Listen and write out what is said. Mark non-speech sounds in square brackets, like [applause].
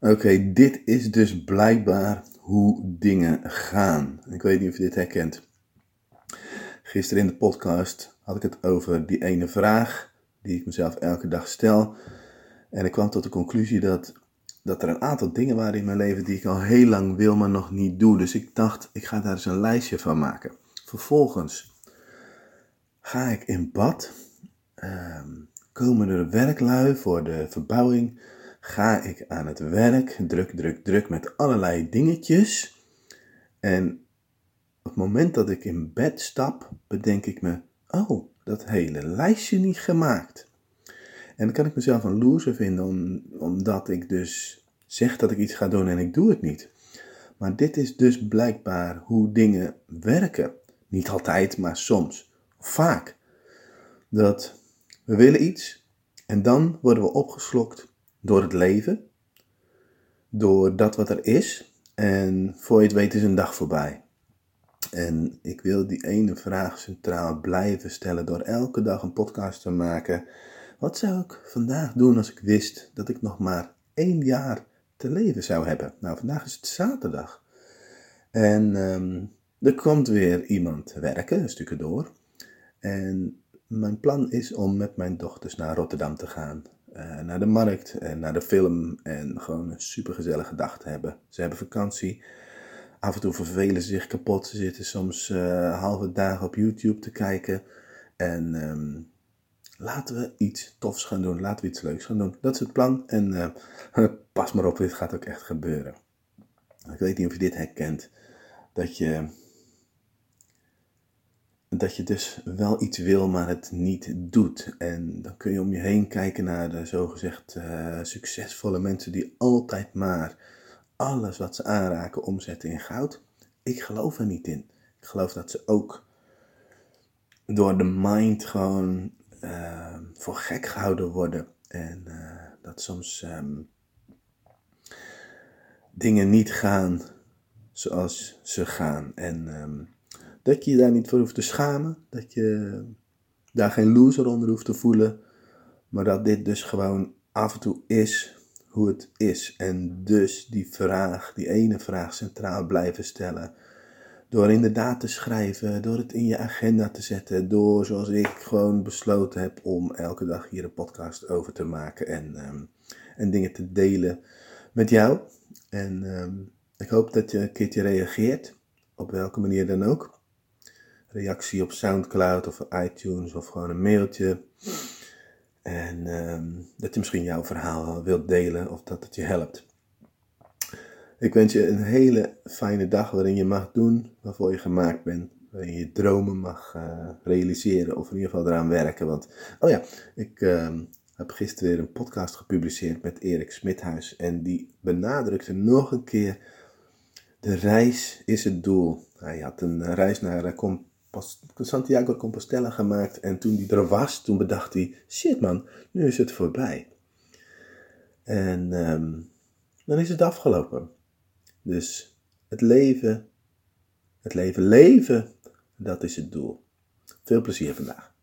Oké, dit is dus blijkbaar hoe dingen gaan. Ik weet niet of je dit herkent. Gisteren in de podcast had ik het over die ene vraag die ik mezelf elke dag stel. En ik kwam tot de conclusie dat, dat er een aantal dingen waren in mijn leven die ik al heel lang wil, maar nog niet doe. Dus ik dacht, ik ga daar eens een lijstje van maken. Vervolgens ga ik in bad. Ehm, komen er werklui voor de verbouwing ga ik aan het werk, druk, druk, druk met allerlei dingetjes. En op het moment dat ik in bed stap, bedenk ik me, oh, dat hele lijstje niet gemaakt. En dan kan ik mezelf een loser vinden, omdat ik dus zeg dat ik iets ga doen en ik doe het niet. Maar dit is dus blijkbaar hoe dingen werken. Niet altijd, maar soms. Vaak. Dat we willen iets en dan worden we opgeslokt door het leven, door dat wat er is. En voor je het weet is een dag voorbij. En ik wil die ene vraag centraal blijven stellen door elke dag een podcast te maken. Wat zou ik vandaag doen als ik wist dat ik nog maar één jaar te leven zou hebben? Nou, vandaag is het zaterdag. En ehm, er komt weer iemand werken, een stukje door. En mijn plan is om met mijn dochters naar Rotterdam te gaan. Uh, naar de markt en naar de film en gewoon een supergezellige dag te hebben. Ze hebben vakantie. Af en toe vervelen ze zich kapot. Ze zitten soms uh, halve dagen op YouTube te kijken. En um, laten we iets tofs gaan doen. Laten we iets leuks gaan doen. Dat is het plan. En uh, [laughs] pas maar op, dit gaat ook echt gebeuren. Ik weet niet of je dit herkent. Dat je dat je dus wel iets wil, maar het niet doet. En dan kun je om je heen kijken naar de zogezegd uh, succesvolle mensen die altijd maar alles wat ze aanraken omzetten in goud. Ik geloof er niet in. Ik geloof dat ze ook door de mind gewoon uh, voor gek gehouden worden. En uh, dat soms um, dingen niet gaan zoals ze gaan. En um, dat je je daar niet voor hoeft te schamen. Dat je daar geen loser onder hoeft te voelen. Maar dat dit dus gewoon af en toe is hoe het is. En dus die vraag, die ene vraag centraal blijven stellen. Door inderdaad te schrijven, door het in je agenda te zetten. Door zoals ik gewoon besloten heb om elke dag hier een podcast over te maken. En, um, en dingen te delen met jou. En um, ik hoop dat je een keertje reageert. Op welke manier dan ook reactie op Soundcloud of iTunes of gewoon een mailtje. En um, dat je misschien jouw verhaal wilt delen of dat het je helpt. Ik wens je een hele fijne dag waarin je mag doen waarvoor je gemaakt bent. Waarin je dromen mag uh, realiseren of in ieder geval eraan werken. Want, oh ja, ik uh, heb gisteren weer een podcast gepubliceerd met Erik Smithuis. En die benadrukte nog een keer, de reis is het doel. Hij had een reis naar uh, Santiago de Compostela gemaakt. En toen die er was, toen bedacht hij: shit man, nu is het voorbij. En um, dan is het afgelopen. Dus het leven, het leven leven, dat is het doel. Veel plezier vandaag.